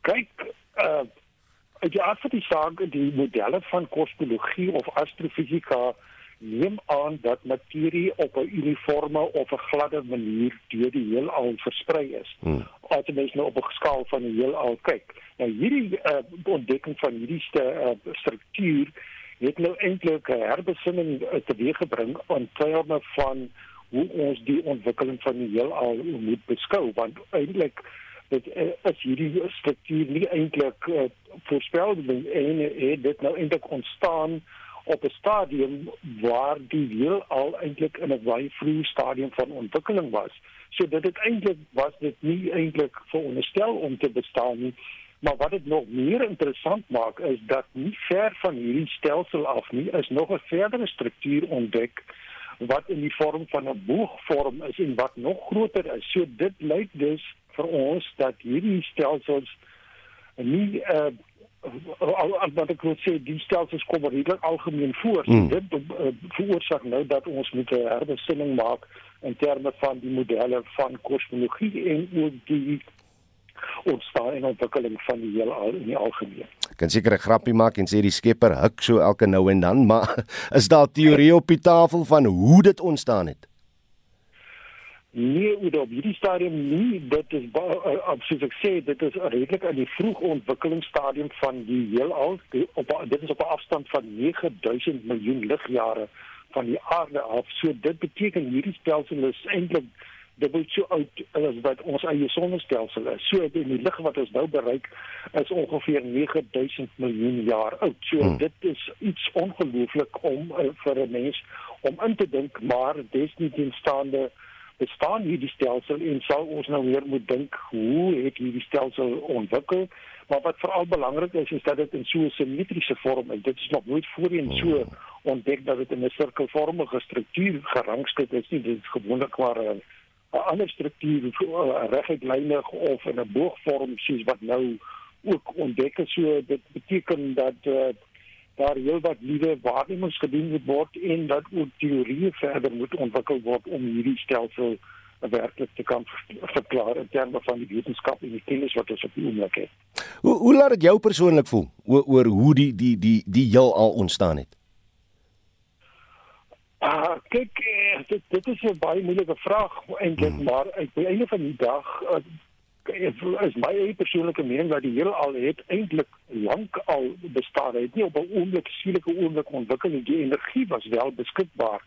Kyk, uh uit die aard van die saak, die modelle van kosmologie of astrofisika neem aan dat materie op 'n uniforme of 'n gladde manier deur die heelal versprei is. Hmm. As jy mens nou op 'n skaal van die heelal kyk. Nou hierdie uh, ontdekking van hierdie uh, struktuur het nou eintlik 'n herbesinning teweeggebring aan terme van hoe ons die ontwikkeling van die heelal moet beskou want eintlik dit uh, is hierdie struktuur nie eintlik uh, voorspel en het dit nou eintlik ontstaan op 'n stadium waar die wiel al eintlik in 'n baie vroeë stadium van ontwikkeling was. So dit het eintlik was dit nie eintlik veronderstel om te bestaan nie. Maar wat dit nog meer interessant maak is dat nie ver van hierdie stelsel af nie is nog 'n verdere struktuur ontdek wat in die vorm van 'n boogvorm is en wat nog groter is. So dit lyk dus vir ons dat hierdie stelsels nie uh wat ek wil sê die stelsels kom redelik algemeen voor. Hmm. Dit uh, veroorsaak nou dat ons moet 'n herbesinning maak in terme van die modelle van kosmologie en ook die ontstaan en ontwikkeling van die heelal in die algemeen. Kan seker 'n grappie maak en sê die skepper huk so elke nou en dan, maar is daar teorie op die tafel van hoe dit ontstaan het? Nee, op hierdie stadium nie, dit is absoluut ek sê dit is redelik in die vroeg ontwikkelingsstadium van die heelal. Op dit is op 'n afstand van 9000 miljoen ligjare van die aarde af. So dit beteken hierdie stelsel is eintlik dubbel so oud as wat ons eie sonnestelsel is. So die lig wat ons nou bereik is ongeveer 9000 miljoen jaar oud. So hmm. dit is iets ongelooflik om uh, vir 'n mens om in te dink, maar dis nie teenstaande bestaan hierdie stelsel en sal ons nou weer moet dink hoe het hierdie stelsel ontwikkel? Maar wat veral belangrik is is dat dit in so 'n simmetriese vorm is. Dit is nog nooit voorheen so hmm. ontdek dat dit in 'n sirkelvormige struktuur gerangskik is nie. Dit is gewoonlik maar 'n 'n ander struktuur eh, reguit lynig of in 'n boogvorm soos wat nou ook ontdek is. So dit beteken dat uh, daar heelwat nuwe waarnemings gedoen moet word en dat ook teorieë verder moet ontwikkel word om hierdie stelsel werklik te kan verklaar in terme van die wetenskap en die kennis wat ons op die oomblik het. Hoe hoe laat dit jou persoonlik voel oor oor hoe die die die die heelal ontstaan het? Ah, uh, kyk, eh, dit dit is 'n baie moeilike vraag eintlik, hmm. maar uit die einde van die dag uh, is my eie persoonlike mening dat die hele al het eintlik lank al bestaan. Het nie op 'n oomblik skielike oomblik ontwikkel nie. Die energie was wel beskikbaar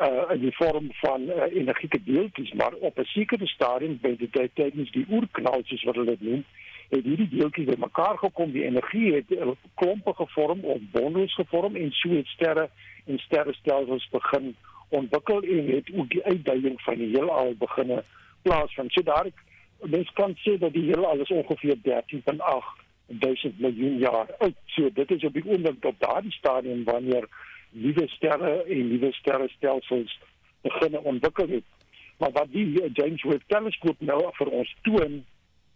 uh in die vorm van uh, energieke deeltjies, maar op 'n sekere stadium by die tyd tydens die oerknal soos wat hulle dit noem, het hierdie deeltjies bymekaar gekom. Die energie het klompe gevorm of bondels gevorm en so het sterre en sterrestelsels begin ontwikkel en het ook die uitdaging van die heelal begine plaasvind. So daar mens kan sê dat die heelal is ongeveer 13.8 duisend miljoen jaar oud. So dit is op die oomblik op daardie stadium wanneer nuwe sterre en nuwe sterrestelsels begin ontwikkel het. Maar wat die James Webb teleskoop nou vir ons toon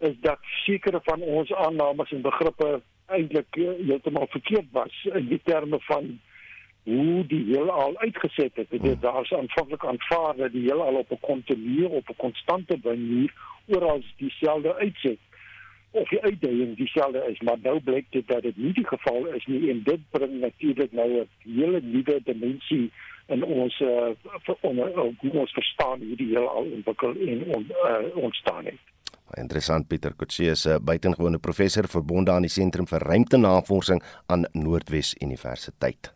is dat sekere van ons aannames en begrippe eintlik eh, heeltemal verkeerd was in die terme van hoe die heelal uitgeset het. Dit hmm. daar's aanvanklik aanvaar dat die heelal op 'n kontinuer op 'n konstante manier oral dieselfde uitset of die uitdaging dieselfde is, maar nou blyk dit dat dit nie die geval is nie en dit bring natuurlik nou 'n hele nuwe dimensie in ons uh, onder hoe ons verstaan hoe die heelal ontwikkel en on, uh, ontstaan het. Interessant Pieter Kotse is 'n buitengewone professor verbonde aan die Sentrum vir Ruimtenavorsing aan Noordwes Universiteit.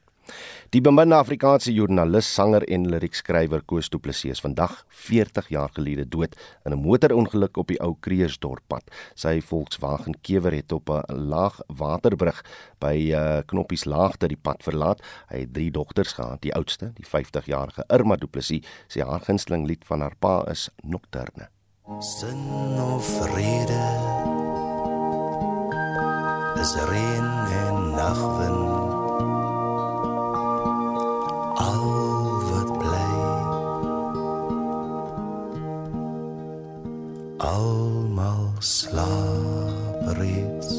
Die beminde Afrikaanse joernalis, sanger en liriekskrywer Koos Du Plessis is vandag 40 jaar gelede dood in 'n motorongeluk op die ou Kreersdorppad. Sy Volkswagen Kewer het op 'n laag waterbrug by uh, Knoppies Laagte die pad verlaat. Hy het drie dogters gehad. Die oudste, die 50-jarige Irma Du Plessis, sê haar gunsteling lied van haar pa is Nocturne. Sin of vrede is reën en nagwind. Al wat bly almal slaap reeds.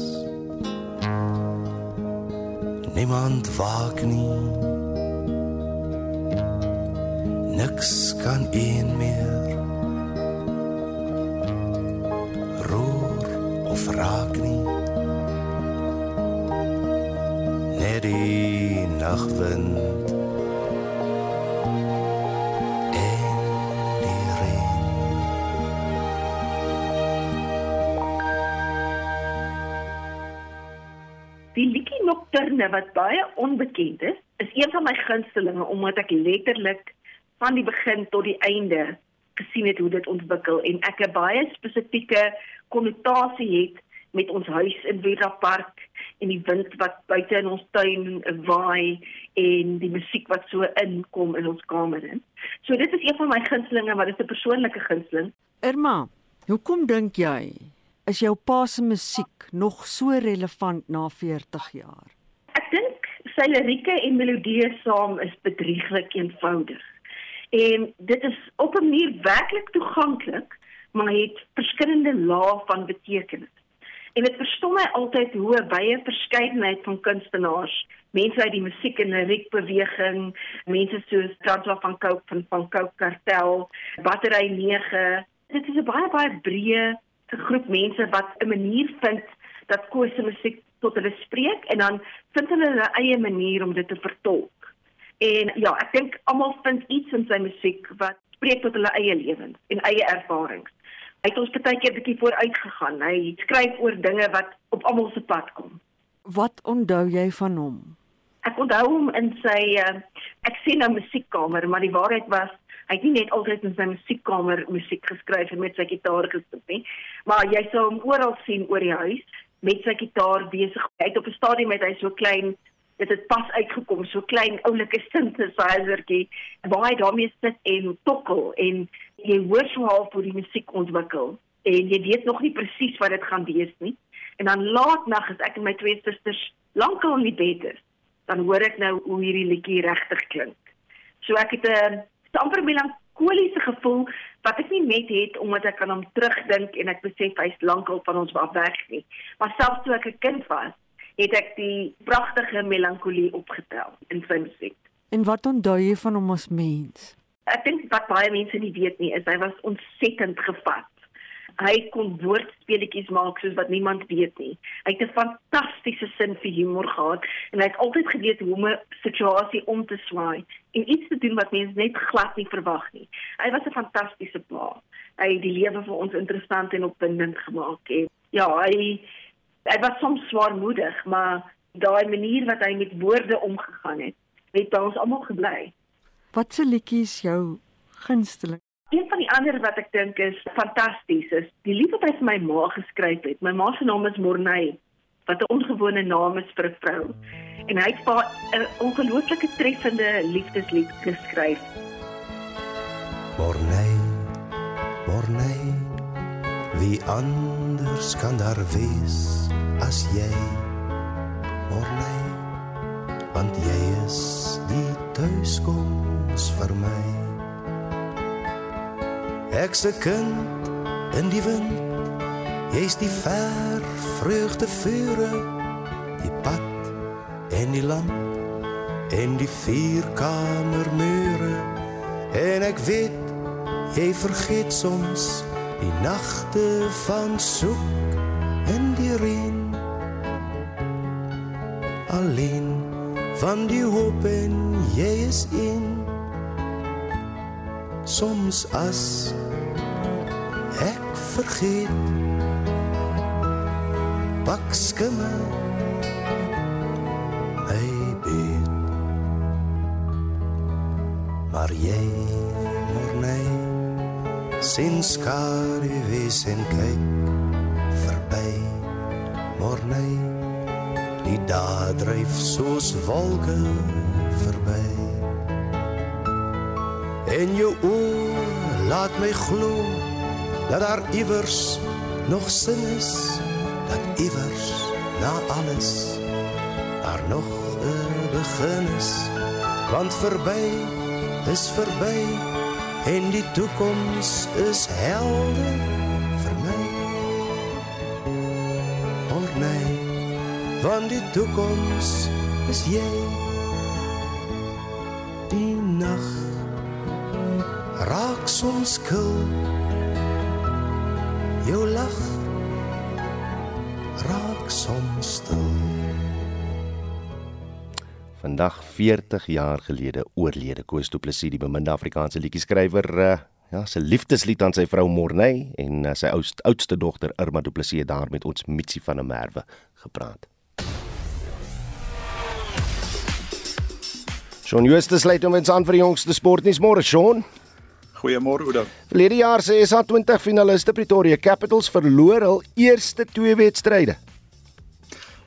Niemand waak nie. Niks kan een meer of raak nie. Net die nachtwind Nocturne wat baie onbekend is, is een van my gunstelinge omdat ek letterlik van die begin tot die einde gesien het hoe dit ontwikkel en ek 'n baie spesifieke konnotasie het met ons huis in Vera Park en die wind wat buite in ons tuin waai en die musiek wat so inkom in ons kamer in. So dit is een van my gunstelinge, maar dit is 'n persoonlike gunsteling. Irma, hoekom dink jy is jou pa se musiek nog so relevant na 40 jaar? Ek dink sy lirieke en melodieë saam is bedrieglik eenvoudig. En dit is op 'n manier werklik toeganklik, maar het verskillende lae van betekenis. En dit verstom my altyd hoe baie verskeidenheid van kunstenaars, mense uit die musiek en liriek beweging, mense soos Transva van Cope van van Cope Kartel, Battery 9. Dit is 'n baie baie breë groep mense wat 'n manier vind dat koos se musiek tot hulle spreek en dan vind hulle hulle eie manier om dit te vertolk. En ja, ek dink almal vind iets in sy musiek wat spreek tot hulle eie lewens en eie ervarings. Hy het ons baie keer bietjie vooruit gegaan. Hy skryf oor dinge wat op almal se pad kom. Wat onthou jy van hom? Ek onthou hom in sy uh, ek sien nou musiekkamer, maar die waarheid was hy het nie net altyd in sy musiekkamer musiek geskryf en met sy gitaar gespeel nie, maar jy sou hom oral sien oor die huis met sy gitaar besig. Hy het op 'n stadium met hy so klein dit het pas uitgekom so klein oulike synthesizertjie waar hy daarmee sit en tokkel en jy hoor so half hoe die musiek ontwikkel en jy weet nog nie presies wat dit gaan wees nie. En dan laat nag as ek en my twee susters lankal in die bed is, dan hoor ek nou hoe hierdie liedjie regtig klink. So ek het 'n amper melankoliese gevoel wat ek nie net het omdat ek aan hom terugdink en ek besef hy's lankal van ons af weg nie, maar selfs toe ek 'n kind was, het ek die pragtige melankolie opgetel in sy musiek. En wat onthou jy van hom as mens? Ek dink wat baie mense nie weet nie is hy was ontsettend gevat. Hy kon woordspeletjies maak soos wat niemand weet nie. Hy het 'n fantastiese sin vir humor gehad en hy het altyd geweet hoe om 'n situasie om te swaai en iets te doen wat mense net glad nie verwag nie. Hy was 'n fantastiese pa. Hy het die lewe vir ons interessant en opwindend gemaak. En ja, hy hy was soms swaarmoedig, maar daai manier wat hy met woorde omgegaan het, het by ons almal gebly. Wat se liedjie is jou gunsteling? Een van die ander wat ek dink is fantasties is die lied wat hy vir my ma geskryf het. My ma se naam is Morney, wat 'n ongewone naam is vir 'n vrou. En hy het 'n ongelooflike treffende liefdeslied geskryf. Morney, Morney, wie anders kan daar wees as jy? Morney, want jy is die tuiskoms is vir my. Ek se kind in die wind, jy's die ver vreugde vure, die pad en die lamp en die vierkamer mure. En ek weet jy vergeet soms die nagte van soek in die reën. Alleen van die hoop en jy is in soms as ek vergeet pak skimme my bed. Maar jy mornay sien skare wees en kyk verby. Mornay die dae dryf soos wolke verby En jou oor laat my glo dat daar iewers nog sin is, dat iewers na alles daar nog 'n begin is. Want verby is verby en die toekoms is helder vir my. Hoor my, want die toekoms is jy. Kil jou lag raak soms stil. Vandag 40 jaar gelede oorlede Koos Du Plessis die beminde Afrikaanse liedjie-skrywer uh, ja sy liefdeslied aan sy vrou Morney en uh, sy oudste, oudste dogter Irma Du Plessis daar met ons Mitsi van der Merwe gepraat. Shaun Justus lê hom eens aan vir die jongste sportnuus. Môre Shaun Goeiemôre Oudo. Verlede jaar se SA20 finaliste Pretoria Capitals verloor hul eerste twee wedstryde.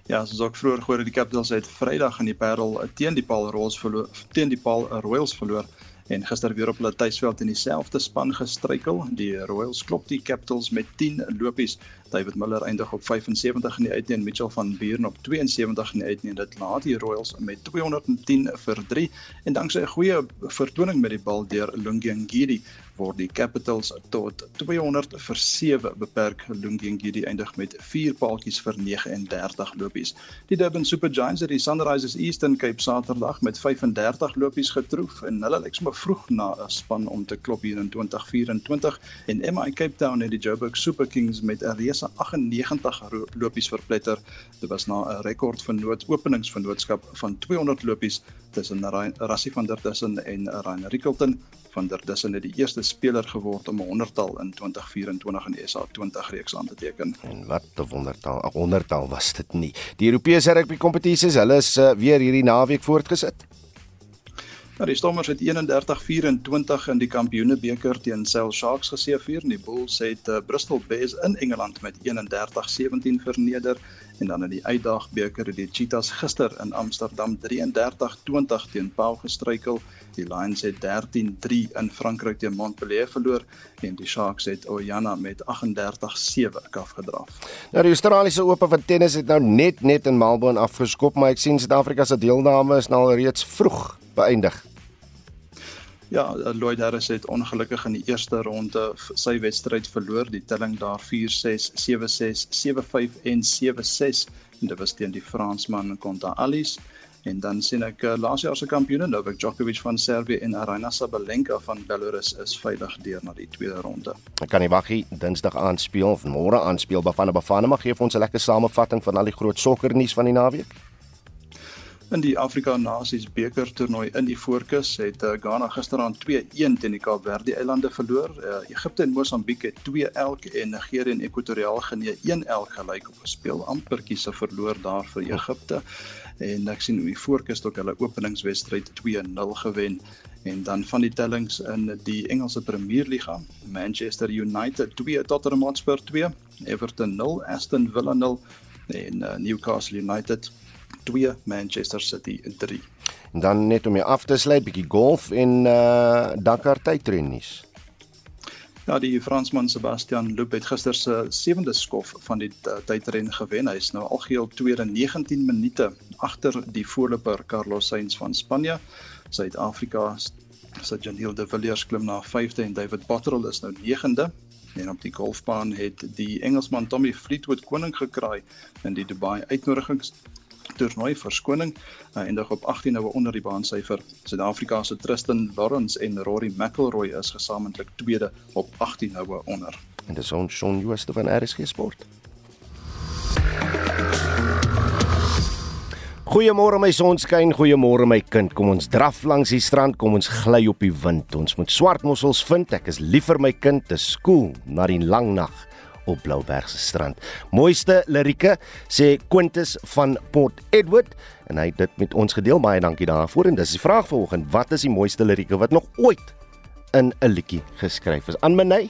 Ja, soos ook vroeër gehoor het die Capitals het Vrydag in die Parel teen die Paul Royals verloor teen die Paul Royals verloor en gister weer op hulle tuisveld in dieselfde span gestruikel. Die Royals klop die Capitals met 10 lopies. David Miller eindig op 75 in die uitne en Mitchell van Buren op 72 in die uitne. Dit laat die Royals met 210 vir 3 en danksy 'n goeie vertoning met die bal deur Lungengidi word die Capitals tot 200 vir 7 beperk. Lungengidi eindig met 4 paaltjies vir 39 lopies. Die Durban Super Giants het die Sunrisers Eastern Cape Saterdag met 35 lopies getroof en hulle lyk sommer vroeg na 'n span om te klop hier in 2024 en MI Cape Town het die Joburg Super Kings met 'n reuse 98 lopies verpletter. Dit was na 'n rekord van nood openingsvennootskap van 200 lopies tussen Rassie van der Tussen en Ryan Rickelton. Van der Tussen het die eerste speler geword om 'n 100-tal in 2024 in die SA 20 reeks aan te teken. En wat 'n wondertal, 'n wondertal was dit nie. Die Europese rugby kompetisies, hulle is uh, weer hierdie naweek voortgesit. Nou die Stormers het 31-24 in die Kampioenebeker teen Cell Sharks geseëvier. Die Bulls het uh, Bristol Bears in Engeland met 31-17 verneder en dan in die Uitdagbeker het die Cheetahs gister in Amsterdam 33-20 teen Pau gestruikel. Die Lions het 13-3 in Frankryk teen Montpellier verloor en die Sharks het Oyana met 38-7 afgedraf. Nou die Australiese Ope van tennis het nou net net in Melbourne afgeskop, maar ek sien Suid-Afrika se deelname is nou al reeds vroeg beëindig. Ja, Lloyd Harris het ongelukkig in die eerste ronde sy wedstryd verloor. Die telling daar 4-6, 7-6, 7-5 en 7-6 en dit was teen die Fransman Konta Alice. En dan sien ek uh, laas jaar se kampioene Novak Djokovic van Servië en Aryna Sabalenka van Belarus is veilig deur na die tweede ronde. Ek kan nie wag nie. Dinsdag aanspeel of môre aanspeel Bafana Bafana mag gee vir ons 'n lekker samevatting van al die groot sokkernuus van die naweek. In die Afrika Nasies beker toernooi in die Voorkus het uh, Ghana gisteraand 2-1 teen die Kaapverde eilande verloor. Uh, Egipte en Mosambiek het 2 elk en Nigerië en Ekwatoriaal Guinea 1 elk gelyk op gespeel. Amperkie se verloor daar vir Egipte. En ek sien die Voorkus ook hulle openingswedstryd 2-0 gewen. En dan van die tellings in die Engelse Premierliga, Manchester United 2 Tottenham Hotspur 2, Everton 0, Aston Villa 0 en uh, Newcastle United 2 Manchester City 3. En dan net om jou af te sluit bietjie golf en uh Dakar tydrennies. Ja, die Fransman Sebastian Loeb het gister se sewende skof van die tydren gewen. Hy is nou algeheel tweede 19 minute agter die voorloper Carlos Sainz van Spanje. Suid-Afrika se Janiel de Villiers klim na 5de en David Botterill is nou 9de. En op die golfbaan het die Engelsman Tommy Fleetwood koning gekraai in die Dubai uitnodigings toernooi verskoning eindig op 18 noue onder die baansyfer. Suid-Afrika se Tristan Lawrence en Rory McIlroy is gesamentlik tweede op 18 noue onder. En dis ons Shaun Jooste van RSG Sport. Goeiemôre my sonskyn, goeiemôre my kind. Kom ons draf langs die strand, kom ons gly op die wind. Ons moet swart mossels vind. Ek is lief vir my kind, te skool na die lang nag op Blouberg se strand. Mooiste lirieke sê Quintus van Port Edward en hy het dit met ons gedeel. Baie dankie daarvoor en dis die vraag vanoggend, wat is die mooiste lirieke wat nog ooit in 'n liedjie geskryf is? Aan Menay?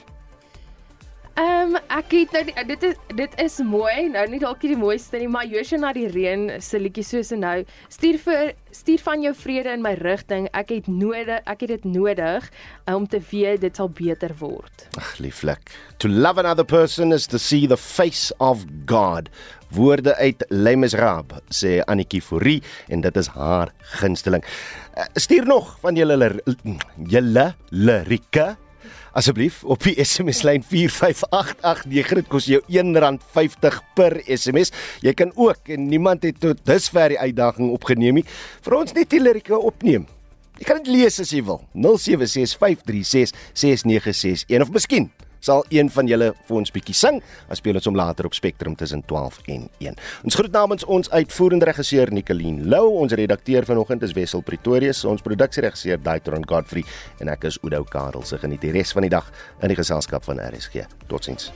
Ehm um, ek het nou die, dit is dit is mooi. Nou nie dalk die mooiste nie, maar Joshua na die reën se liedjie soos en nou stuur vir stuur van jou vrede in my rigting. Ek het nodig, ek het dit nodig um, om te weet dit sal beter word. Ag lieflik. To love another person is to see the face of God. Woorde uit Les Miserables sê Annetjie Fourie en dit is haar gunsteling. Uh, stuur nog van julle julle lirieke asseblief op die SMS lyn 45889 dit kos jou R1.50 per SMS. Jy kan ook en niemand het tot dusver die uitdaging opgeneem nie vir ons net die lirieke opneem. Jy kan dit lees as jy wil. 0765366961 of miskien sal een van julle vir ons bietjie sing. Ons speel ons om later op Spectrum tussen 12 en 1. Ons groet namens ons uitvoerende regisseur Nicoline Lou, ons redakteur vanoggend is Wessel Pretorius, ons produksieregisseur Daitron Godfrey en ek is Udo Karel. Se geniet die res van die dag in die geselskap van RSG. Totsiens.